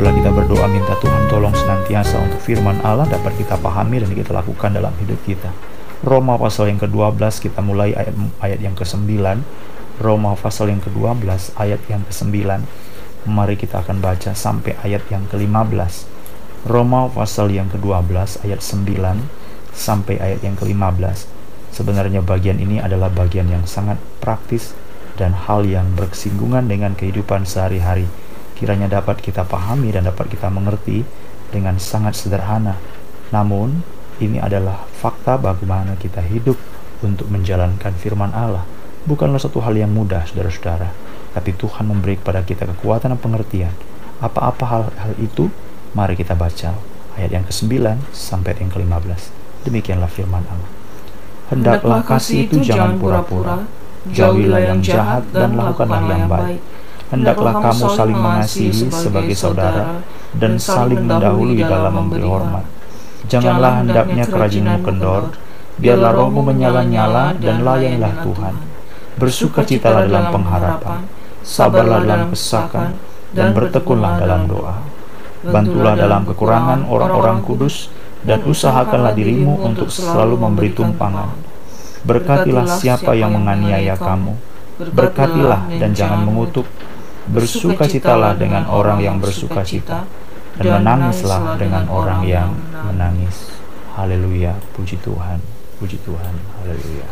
biarlah kita berdoa minta Tuhan tolong senantiasa untuk firman Allah dapat kita pahami dan kita lakukan dalam hidup kita. Roma pasal yang ke-12 kita mulai ayat, ayat yang ke-9 Roma pasal yang ke-12 ayat yang ke-9 Mari kita akan baca sampai ayat yang ke-15 Roma pasal yang ke-12 ayat 9 sampai ayat yang ke-15 Sebenarnya bagian ini adalah bagian yang sangat praktis dan hal yang bersinggungan dengan kehidupan sehari-hari kiranya dapat kita pahami dan dapat kita mengerti dengan sangat sederhana namun ini adalah fakta bagaimana kita hidup untuk menjalankan firman Allah. Bukanlah satu hal yang mudah, saudara-saudara, tapi Tuhan memberi kepada kita kekuatan dan pengertian. Apa-apa hal-hal itu, mari kita baca ayat yang ke-9 sampai yang ke-15. Demikianlah firman Allah. Hendaklah kasih itu jangan pura-pura, jauhilah yang jahat dan lakukanlah yang baik. Hendaklah kamu saling mengasihi sebagai saudara dan saling mendahului dalam memberi hormat. Janganlah hendaknya kerajinmu kendor, biarlah rohmu menyala-nyala dan layanlah Tuhan. Bersukacitalah dalam pengharapan, sabarlah dalam kesakan, dan bertekunlah dalam doa. Bantulah dalam kekurangan orang-orang kudus, dan usahakanlah dirimu untuk selalu memberi tumpangan. Berkatilah siapa yang menganiaya kamu, berkatilah dan jangan mengutuk, bersukacitalah dengan orang yang bersukacita, dan menangislah dengan orang yang menangis. Haleluya, puji Tuhan, puji Tuhan, haleluya.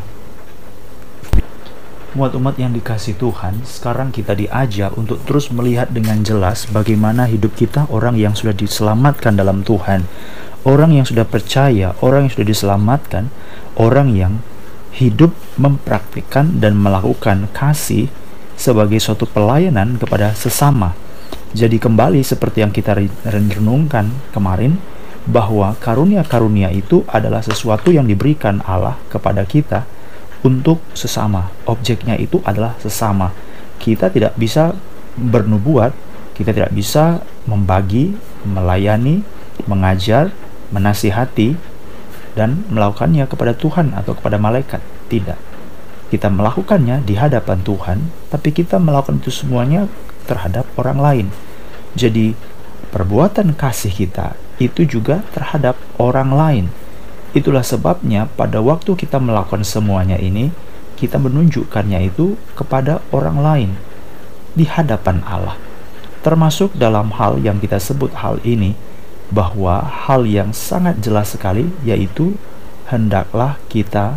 Muat umat yang dikasih Tuhan, sekarang kita diajak untuk terus melihat dengan jelas bagaimana hidup kita orang yang sudah diselamatkan dalam Tuhan. Orang yang sudah percaya, orang yang sudah diselamatkan, orang yang hidup mempraktikkan dan melakukan kasih sebagai suatu pelayanan kepada sesama jadi kembali seperti yang kita renungkan kemarin bahwa karunia-karunia itu adalah sesuatu yang diberikan Allah kepada kita untuk sesama. Objeknya itu adalah sesama. Kita tidak bisa bernubuat, kita tidak bisa membagi, melayani, mengajar, menasihati dan melakukannya kepada Tuhan atau kepada malaikat. Tidak. Kita melakukannya di hadapan Tuhan, tapi kita melakukan itu semuanya terhadap orang lain. Jadi, perbuatan kasih kita itu juga terhadap orang lain. Itulah sebabnya pada waktu kita melakukan semuanya ini, kita menunjukkannya itu kepada orang lain di hadapan Allah. Termasuk dalam hal yang kita sebut hal ini, bahwa hal yang sangat jelas sekali yaitu hendaklah kita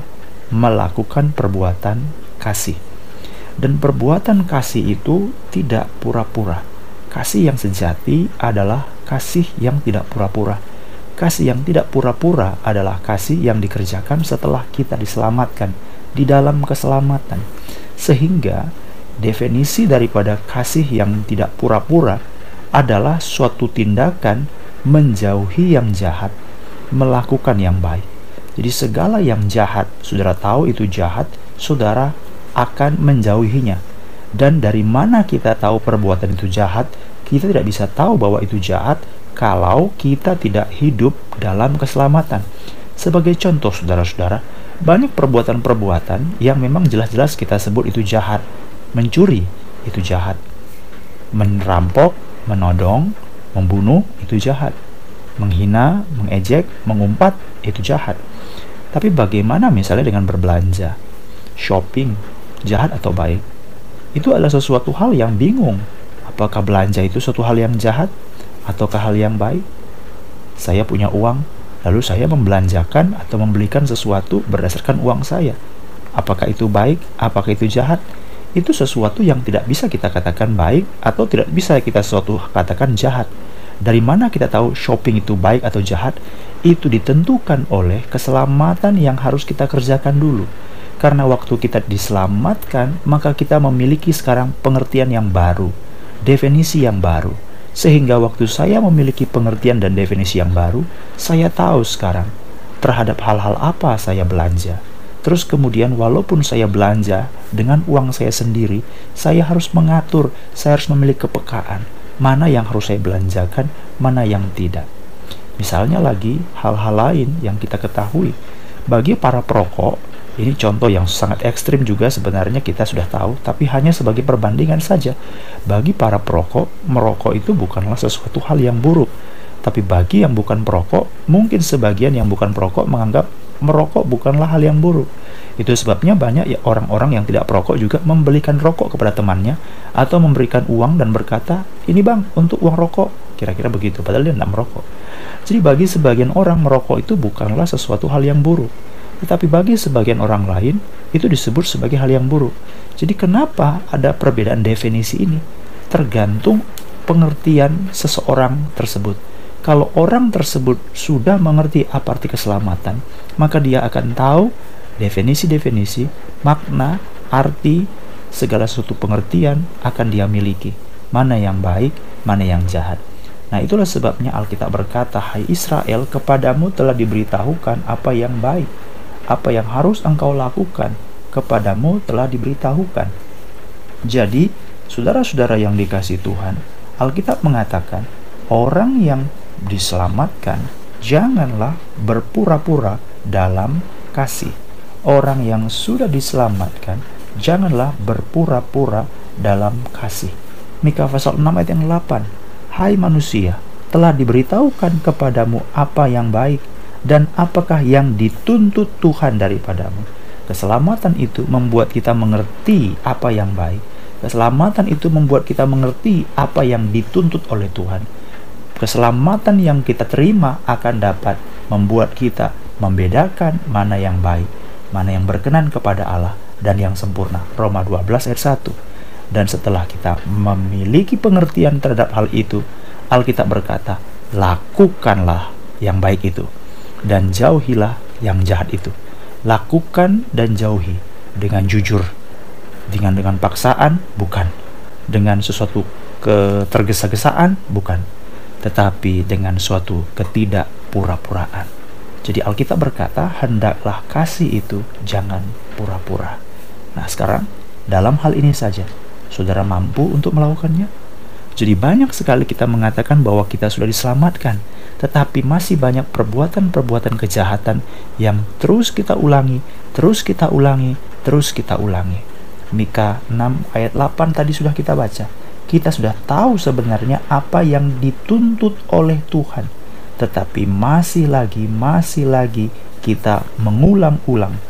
melakukan perbuatan kasih. Dan perbuatan kasih itu tidak pura-pura. Kasih yang sejati adalah kasih yang tidak pura-pura. Kasih yang tidak pura-pura adalah kasih yang dikerjakan setelah kita diselamatkan di dalam keselamatan. Sehingga definisi daripada kasih yang tidak pura-pura adalah suatu tindakan menjauhi yang jahat, melakukan yang baik. Jadi segala yang jahat, saudara tahu itu jahat, saudara akan menjauhinya. Dan dari mana kita tahu perbuatan itu jahat? Kita tidak bisa tahu bahwa itu jahat kalau kita tidak hidup dalam keselamatan. Sebagai contoh, saudara-saudara, banyak perbuatan-perbuatan yang memang jelas-jelas kita sebut itu jahat. Mencuri itu jahat. Merampok, menodong, membunuh itu jahat. Menghina, mengejek, mengumpat itu jahat. Tapi bagaimana misalnya dengan berbelanja, shopping, jahat atau baik, itu adalah sesuatu hal yang bingung. Apakah belanja itu suatu hal yang jahat ataukah hal yang baik? Saya punya uang, lalu saya membelanjakan atau membelikan sesuatu berdasarkan uang saya. Apakah itu baik? Apakah itu jahat? Itu sesuatu yang tidak bisa kita katakan baik atau tidak bisa kita suatu katakan jahat. Dari mana kita tahu shopping itu baik atau jahat? Itu ditentukan oleh keselamatan yang harus kita kerjakan dulu. Karena waktu kita diselamatkan, maka kita memiliki sekarang pengertian yang baru, definisi yang baru. Sehingga waktu saya memiliki pengertian dan definisi yang baru, saya tahu sekarang terhadap hal-hal apa saya belanja. Terus kemudian walaupun saya belanja dengan uang saya sendiri, saya harus mengatur, saya harus memiliki kepekaan. Mana yang harus saya belanjakan, mana yang tidak. Misalnya lagi hal-hal lain yang kita ketahui. Bagi para perokok, Ini contoh yang sangat ekstrim juga sebenarnya kita sudah tahu, tapi hanya sebagai perbandingan saja. Bagi para perokok, merokok itu bukanlah sesuatu hal yang buruk. Tapi bagi yang bukan perokok, mungkin sebagian yang bukan perokok menganggap merokok bukanlah hal yang buruk. Itu sebabnya banyak ya orang-orang yang tidak perokok juga membelikan rokok kepada temannya atau memberikan uang dan berkata, "Ini Bang, untuk uang rokok." Kira-kira begitu, padahal dia tidak merokok. Jadi bagi sebagian orang merokok itu bukanlah sesuatu hal yang buruk. Tetapi bagi sebagian orang lain, itu disebut sebagai hal yang buruk. Jadi kenapa ada perbedaan definisi ini? Tergantung pengertian seseorang tersebut. Kalau orang tersebut sudah mengerti apa arti keselamatan, maka dia akan tahu definisi-definisi, makna, arti, segala sesuatu pengertian akan dia miliki. Mana yang baik, mana yang jahat. Nah itulah sebabnya Alkitab berkata, Hai Israel, kepadamu telah diberitahukan apa yang baik apa yang harus engkau lakukan kepadamu telah diberitahukan. Jadi, saudara-saudara yang dikasih Tuhan, Alkitab mengatakan, orang yang diselamatkan janganlah berpura-pura dalam kasih. Orang yang sudah diselamatkan janganlah berpura-pura dalam kasih. Mika pasal 6 ayat yang 8. Hai manusia, telah diberitahukan kepadamu apa yang baik dan apakah yang dituntut Tuhan daripadamu. Keselamatan itu membuat kita mengerti apa yang baik. Keselamatan itu membuat kita mengerti apa yang dituntut oleh Tuhan. Keselamatan yang kita terima akan dapat membuat kita membedakan mana yang baik, mana yang berkenan kepada Allah, dan yang sempurna. Roma 12 ayat 1. Dan setelah kita memiliki pengertian terhadap hal itu, Alkitab berkata, lakukanlah yang baik itu dan jauhilah yang jahat itu. Lakukan dan jauhi dengan jujur, dengan dengan paksaan bukan, dengan sesuatu ketergesa-gesaan bukan, tetapi dengan suatu ketidakpura-puraan. Jadi Alkitab berkata, hendaklah kasih itu jangan pura-pura. Nah sekarang, dalam hal ini saja, saudara mampu untuk melakukannya? Jadi banyak sekali kita mengatakan bahwa kita sudah diselamatkan, tetapi masih banyak perbuatan-perbuatan kejahatan yang terus kita ulangi, terus kita ulangi, terus kita ulangi. Mika 6 ayat 8 tadi sudah kita baca. Kita sudah tahu sebenarnya apa yang dituntut oleh Tuhan. Tetapi masih lagi, masih lagi kita mengulang-ulang.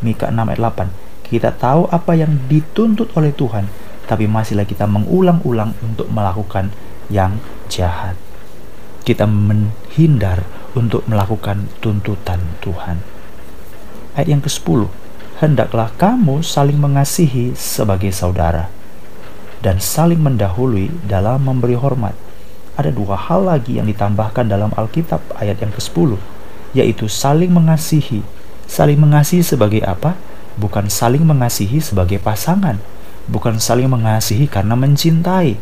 Mika 6 ayat 8. Kita tahu apa yang dituntut oleh Tuhan, tapi masih lagi kita mengulang-ulang untuk melakukan yang jahat kita menghindar untuk melakukan tuntutan Tuhan. Ayat yang ke-10, hendaklah kamu saling mengasihi sebagai saudara dan saling mendahului dalam memberi hormat. Ada dua hal lagi yang ditambahkan dalam Alkitab ayat yang ke-10, yaitu saling mengasihi. Saling mengasihi sebagai apa? Bukan saling mengasihi sebagai pasangan, bukan saling mengasihi karena mencintai,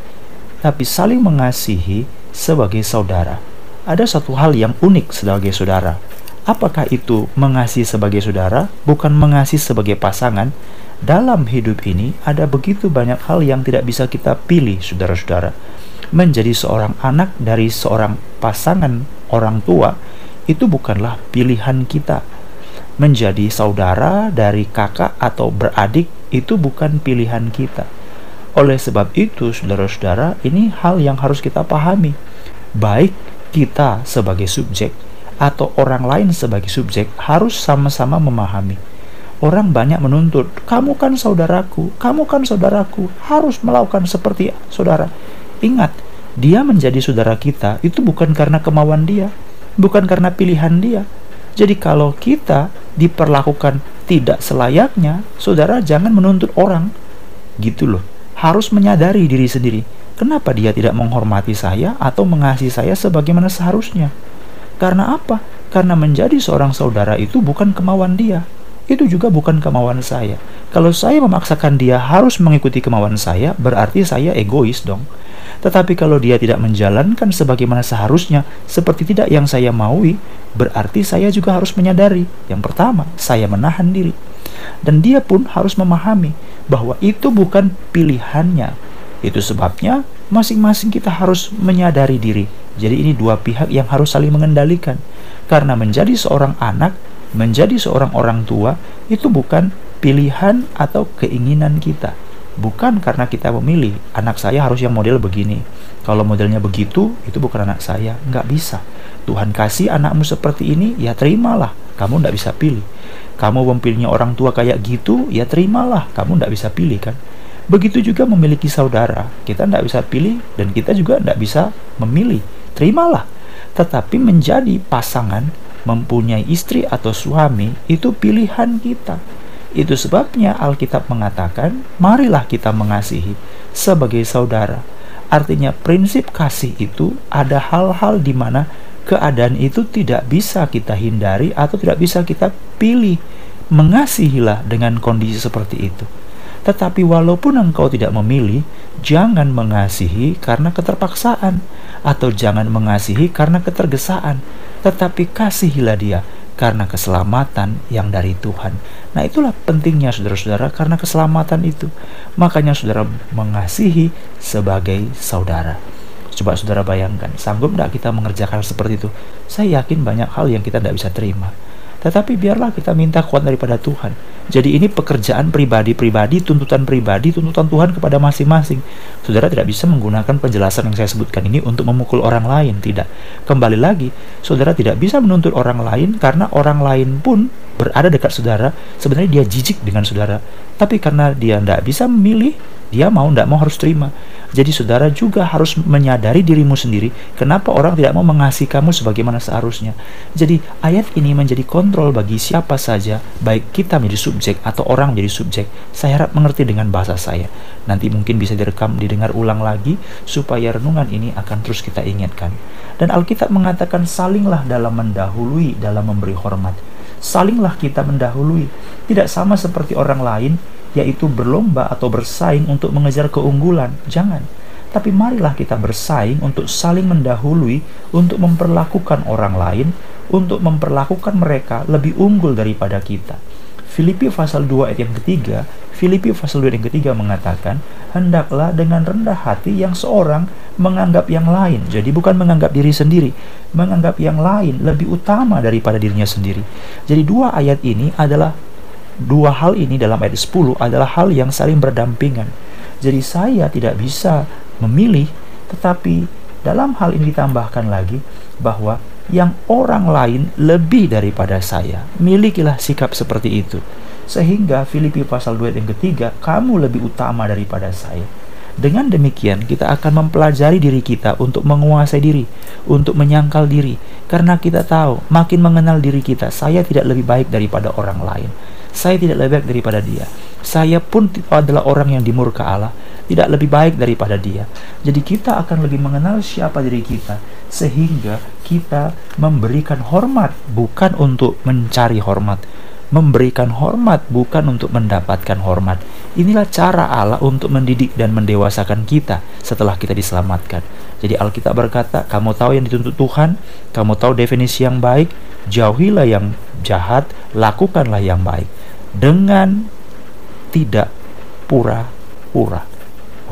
tapi saling mengasihi sebagai saudara. Ada satu hal yang unik sebagai saudara. Apakah itu mengasihi sebagai saudara, bukan mengasihi sebagai pasangan? Dalam hidup ini ada begitu banyak hal yang tidak bisa kita pilih, saudara-saudara. Menjadi seorang anak dari seorang pasangan orang tua itu bukanlah pilihan kita. Menjadi saudara dari kakak atau beradik itu bukan pilihan kita oleh sebab itu, saudara-saudara, ini hal yang harus kita pahami. Baik kita sebagai subjek atau orang lain sebagai subjek harus sama-sama memahami. Orang banyak menuntut, kamu kan saudaraku, kamu kan saudaraku, harus melakukan seperti saudara. Ingat, dia menjadi saudara kita itu bukan karena kemauan dia, bukan karena pilihan dia. Jadi kalau kita diperlakukan tidak selayaknya, saudara jangan menuntut orang. Gitu loh harus menyadari diri sendiri. Kenapa dia tidak menghormati saya atau mengasihi saya sebagaimana seharusnya? Karena apa? Karena menjadi seorang saudara itu bukan kemauan dia. Itu juga bukan kemauan saya. Kalau saya memaksakan dia harus mengikuti kemauan saya, berarti saya egois dong. Tetapi kalau dia tidak menjalankan sebagaimana seharusnya, seperti tidak yang saya maui, berarti saya juga harus menyadari. Yang pertama, saya menahan diri. Dan dia pun harus memahami bahwa itu bukan pilihannya. Itu sebabnya masing-masing kita harus menyadari diri. Jadi ini dua pihak yang harus saling mengendalikan. Karena menjadi seorang anak Menjadi seorang orang tua itu bukan pilihan atau keinginan kita. Bukan karena kita memilih, anak saya harus yang model begini. Kalau modelnya begitu, itu bukan anak saya. Nggak bisa. Tuhan kasih anakmu seperti ini, ya terimalah. Kamu nggak bisa pilih. Kamu memilihnya orang tua kayak gitu, ya terimalah. Kamu nggak bisa pilih kan. Begitu juga memiliki saudara. Kita nggak bisa pilih dan kita juga nggak bisa memilih. Terimalah. Tetapi menjadi pasangan, mempunyai istri atau suami, itu pilihan kita itu sebabnya Alkitab mengatakan, marilah kita mengasihi sebagai saudara. Artinya prinsip kasih itu ada hal-hal di mana keadaan itu tidak bisa kita hindari atau tidak bisa kita pilih. Mengasihilah dengan kondisi seperti itu. Tetapi walaupun engkau tidak memilih, jangan mengasihi karena keterpaksaan atau jangan mengasihi karena ketergesaan, tetapi kasihilah dia karena keselamatan yang dari Tuhan. Nah, itulah pentingnya saudara-saudara karena keselamatan itu. Makanya saudara mengasihi sebagai saudara. Coba saudara bayangkan, sanggup tidak kita mengerjakan seperti itu? Saya yakin banyak hal yang kita tidak bisa terima. Tetapi biarlah kita minta kuat daripada Tuhan. Jadi ini pekerjaan pribadi-pribadi, tuntutan pribadi, tuntutan Tuhan kepada masing-masing. Saudara tidak bisa menggunakan penjelasan yang saya sebutkan ini untuk memukul orang lain, tidak. Kembali lagi, saudara tidak bisa menuntut orang lain karena orang lain pun berada dekat saudara, sebenarnya dia jijik dengan saudara. Tapi karena dia tidak bisa memilih, dia mau tidak mau harus terima. Jadi saudara juga harus menyadari dirimu sendiri kenapa orang tidak mau mengasihi kamu sebagaimana seharusnya. Jadi ayat ini menjadi kontrol bagi siapa saja, baik kita menjadi subjek atau orang menjadi subjek. Saya harap mengerti dengan bahasa saya. Nanti mungkin bisa direkam, didengar ulang lagi supaya renungan ini akan terus kita ingatkan. Dan Alkitab mengatakan salinglah dalam mendahului, dalam memberi hormat. Salinglah kita mendahului. Tidak sama seperti orang lain yaitu berlomba atau bersaing untuk mengejar keunggulan. Jangan. Tapi marilah kita bersaing untuk saling mendahului, untuk memperlakukan orang lain, untuk memperlakukan mereka lebih unggul daripada kita. Filipi pasal 2 ayat yang ketiga, Filipi pasal 2 ayat yang ketiga mengatakan, hendaklah dengan rendah hati yang seorang menganggap yang lain. Jadi bukan menganggap diri sendiri, menganggap yang lain lebih utama daripada dirinya sendiri. Jadi dua ayat ini adalah dua hal ini dalam ayat 10 adalah hal yang saling berdampingan. Jadi saya tidak bisa memilih, tetapi dalam hal ini ditambahkan lagi bahwa yang orang lain lebih daripada saya. Milikilah sikap seperti itu. Sehingga Filipi pasal 2 yang ketiga, kamu lebih utama daripada saya. Dengan demikian, kita akan mempelajari diri kita untuk menguasai diri, untuk menyangkal diri, karena kita tahu makin mengenal diri kita, saya tidak lebih baik daripada orang lain. Saya tidak lebih baik daripada dia. Saya pun adalah orang yang dimurka Allah, tidak lebih baik daripada dia. Jadi kita akan lebih mengenal siapa diri kita sehingga kita memberikan hormat bukan untuk mencari hormat, memberikan hormat bukan untuk mendapatkan hormat. Inilah cara Allah untuk mendidik dan mendewasakan kita setelah kita diselamatkan. Jadi Alkitab berkata, kamu tahu yang dituntut Tuhan, kamu tahu definisi yang baik, jauhilah yang jahat, lakukanlah yang baik dengan tidak pura-pura.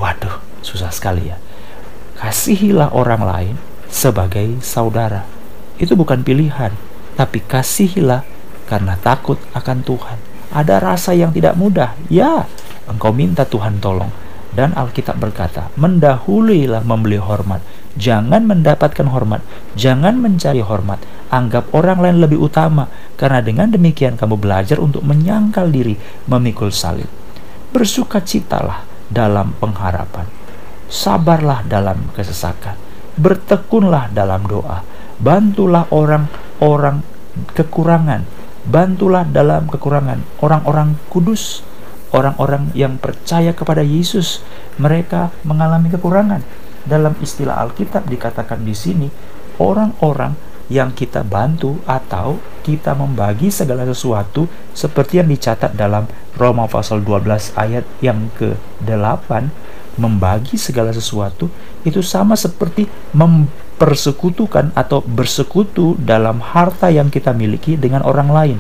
Waduh, susah sekali ya. Kasihilah orang lain sebagai saudara. Itu bukan pilihan, tapi kasihilah karena takut akan Tuhan. Ada rasa yang tidak mudah. Ya, engkau minta Tuhan tolong. Dan Alkitab berkata, mendahuluilah membeli hormat. Jangan mendapatkan hormat, jangan mencari hormat. Anggap orang lain lebih utama, karena dengan demikian kamu belajar untuk menyangkal diri, memikul salib. Bersukacitalah dalam pengharapan, sabarlah dalam kesesakan, bertekunlah dalam doa, bantulah orang-orang kekurangan, bantulah dalam kekurangan orang-orang kudus. Orang-orang yang percaya kepada Yesus, mereka mengalami kekurangan. Dalam istilah Alkitab dikatakan di sini, orang-orang yang kita bantu atau kita membagi segala sesuatu seperti yang dicatat dalam Roma pasal 12 ayat yang ke-8 membagi segala sesuatu itu sama seperti mempersekutukan atau bersekutu dalam harta yang kita miliki dengan orang lain.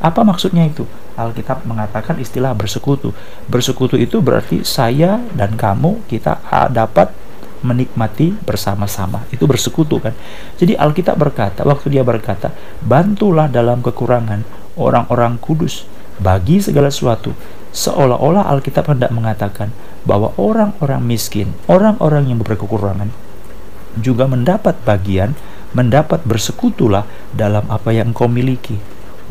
Apa maksudnya itu? Alkitab mengatakan istilah bersekutu. Bersekutu itu berarti saya dan kamu kita dapat menikmati bersama-sama. Itu bersekutu kan. Jadi Alkitab berkata, waktu dia berkata, bantulah dalam kekurangan orang-orang kudus bagi segala sesuatu. Seolah-olah Alkitab hendak mengatakan bahwa orang-orang miskin, orang-orang yang berkekurangan juga mendapat bagian, mendapat bersekutulah dalam apa yang kau miliki.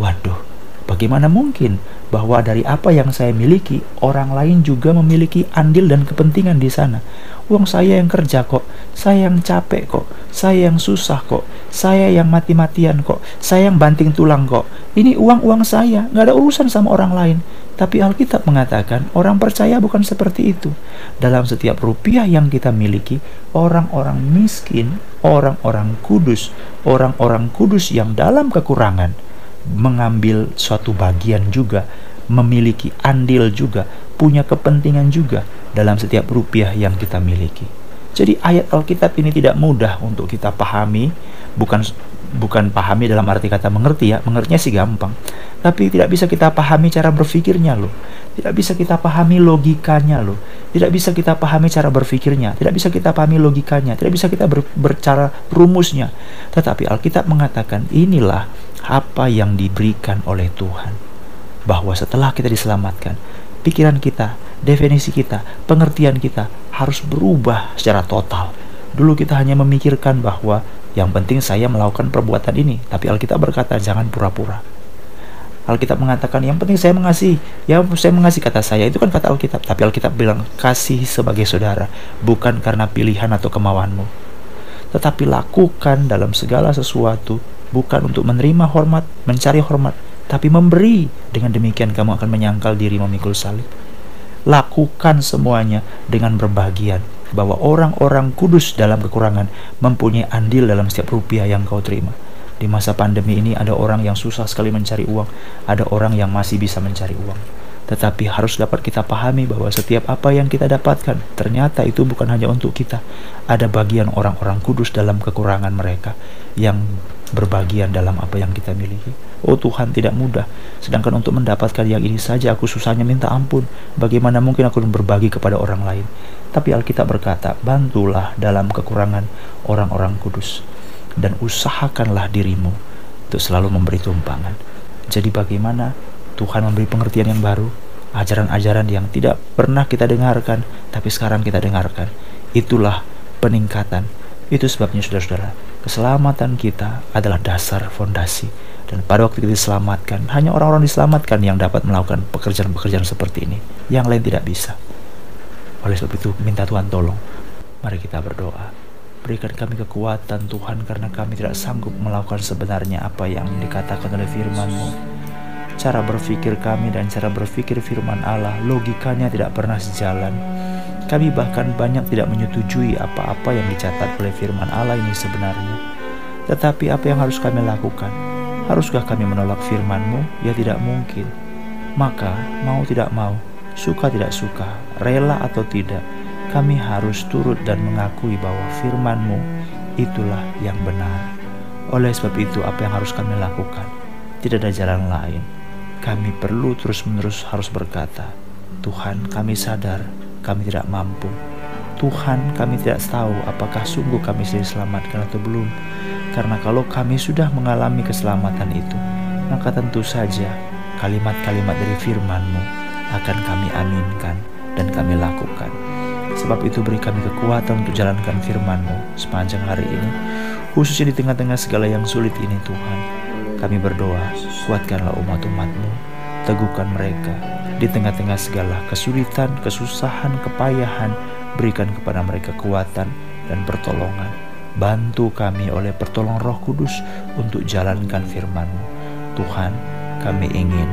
Waduh, bagaimana mungkin bahwa dari apa yang saya miliki, orang lain juga memiliki andil dan kepentingan di sana. Uang saya yang kerja kok, saya yang capek kok, saya yang susah kok, saya yang mati-matian kok, saya yang banting tulang kok. Ini uang-uang saya, nggak ada urusan sama orang lain. Tapi Alkitab mengatakan orang percaya bukan seperti itu. Dalam setiap rupiah yang kita miliki, orang-orang miskin, orang-orang kudus, orang-orang kudus yang dalam kekurangan, mengambil suatu bagian juga, memiliki andil juga, punya kepentingan juga dalam setiap rupiah yang kita miliki. Jadi ayat Alkitab ini tidak mudah untuk kita pahami, bukan bukan pahami dalam arti kata mengerti ya, mengertinya sih gampang. Tapi tidak bisa kita pahami cara berpikirnya loh. Tidak bisa kita pahami logikanya loh. Tidak bisa kita pahami cara berpikirnya, tidak bisa kita pahami logikanya, tidak bisa kita ber, bercara rumusnya. Tetapi Alkitab mengatakan inilah apa yang diberikan oleh Tuhan. Bahwa setelah kita diselamatkan, pikiran kita, definisi kita, pengertian kita harus berubah secara total. Dulu kita hanya memikirkan bahwa yang penting saya melakukan perbuatan ini, tapi Alkitab berkata jangan pura-pura. Alkitab mengatakan yang penting saya mengasihi. Ya saya mengasihi kata saya itu kan kata Alkitab, tapi Alkitab bilang kasih sebagai saudara, bukan karena pilihan atau kemauanmu. Tetapi lakukan dalam segala sesuatu bukan untuk menerima hormat, mencari hormat, tapi memberi. Dengan demikian kamu akan menyangkal diri memikul salib. Lakukan semuanya dengan berbagian bahwa orang-orang kudus dalam kekurangan mempunyai andil dalam setiap rupiah yang kau terima. Di masa pandemi ini ada orang yang susah sekali mencari uang, ada orang yang masih bisa mencari uang. Tetapi harus dapat kita pahami bahwa setiap apa yang kita dapatkan, ternyata itu bukan hanya untuk kita. Ada bagian orang-orang kudus dalam kekurangan mereka yang berbagian dalam apa yang kita miliki. Oh Tuhan tidak mudah. Sedangkan untuk mendapatkan yang ini saja aku susahnya minta ampun. Bagaimana mungkin aku berbagi kepada orang lain? Tapi Alkitab berkata, bantulah dalam kekurangan orang-orang kudus. Dan usahakanlah dirimu untuk selalu memberi tumpangan. Jadi bagaimana Tuhan memberi pengertian yang baru? Ajaran-ajaran yang tidak pernah kita dengarkan, tapi sekarang kita dengarkan. Itulah peningkatan. Itu sebabnya saudara-saudara, keselamatan kita adalah dasar fondasi. Dan pada waktu kita diselamatkan, hanya orang-orang diselamatkan yang dapat melakukan pekerjaan-pekerjaan seperti ini. Yang lain tidak bisa. Oleh sebab itu, minta Tuhan tolong. Mari kita berdoa. Berikan kami kekuatan Tuhan karena kami tidak sanggup melakukan sebenarnya apa yang dikatakan oleh firman-Mu. Cara berpikir kami dan cara berpikir firman Allah, logikanya tidak pernah sejalan kami bahkan banyak tidak menyetujui apa-apa yang dicatat oleh firman Allah ini sebenarnya. Tetapi apa yang harus kami lakukan? Haruskah kami menolak firman-Mu? Ya tidak mungkin. Maka mau tidak mau, suka tidak suka, rela atau tidak, kami harus turut dan mengakui bahwa firman-Mu itulah yang benar. Oleh sebab itu apa yang harus kami lakukan? Tidak ada jalan lain. Kami perlu terus-menerus harus berkata, Tuhan kami sadar kami tidak mampu. Tuhan, kami tidak tahu apakah sungguh kami sudah diselamatkan atau belum. Karena kalau kami sudah mengalami keselamatan itu, maka tentu saja kalimat-kalimat dari firman-Mu akan kami aminkan dan kami lakukan. Sebab itu beri kami kekuatan untuk jalankan firman-Mu sepanjang hari ini, khususnya di tengah-tengah segala yang sulit ini Tuhan. Kami berdoa, kuatkanlah umat-umat-Mu, teguhkan mereka, di tengah-tengah segala kesulitan, kesusahan, kepayahan, berikan kepada mereka kekuatan dan pertolongan. Bantu kami oleh pertolongan roh kudus untuk jalankan firman-Mu. Tuhan, kami ingin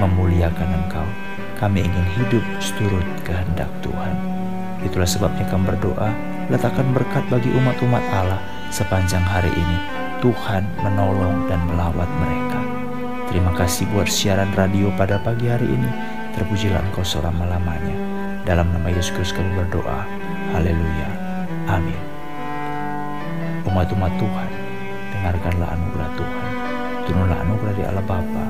memuliakan Engkau. Kami ingin hidup seturut kehendak Tuhan. Itulah sebabnya kami berdoa, letakkan berkat bagi umat-umat Allah sepanjang hari ini. Tuhan menolong dan melawat mereka. Terima kasih buat siaran radio pada pagi hari ini. Terpujilah engkau selama-lamanya. Dalam nama Yesus Kristus kami berdoa. Haleluya. Amin. Umat-umat Tuhan, dengarkanlah anugerah Tuhan. Turunlah anugerah di Allah Bapa.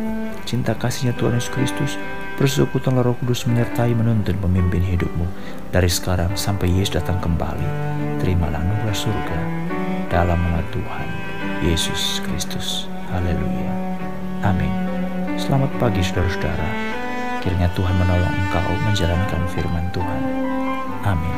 Cinta kasihnya Tuhan Yesus Kristus, persekutuan Roh Kudus menyertai menuntun pemimpin hidupmu dari sekarang sampai Yesus datang kembali. terimalah anugerah surga dalam nama Tuhan Yesus Kristus. Haleluya. Amin. Selamat pagi saudara-saudara. Kiranya Tuhan menolong engkau menjalankan firman Tuhan. Amin.